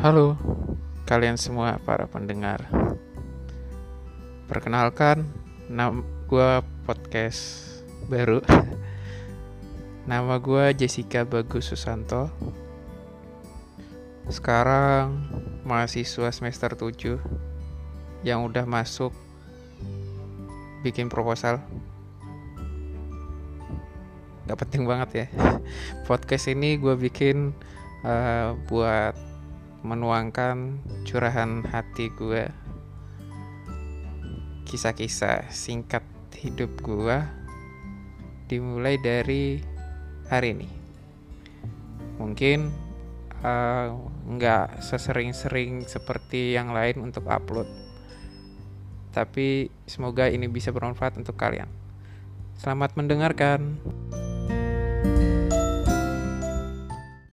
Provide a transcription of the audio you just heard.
Halo, kalian semua para pendengar. Perkenalkan, nama gue podcast baru. Nama gue Jessica Bagus Susanto. Sekarang mahasiswa semester 7 yang udah masuk bikin proposal. Gak penting banget ya. Podcast ini gue bikin uh, buat menuangkan curahan hati gue kisah-kisah singkat hidup gue dimulai dari hari ini. Mungkin uh, nggak sesering-sering seperti yang lain untuk upload tapi semoga ini bisa bermanfaat untuk kalian. Selamat mendengarkan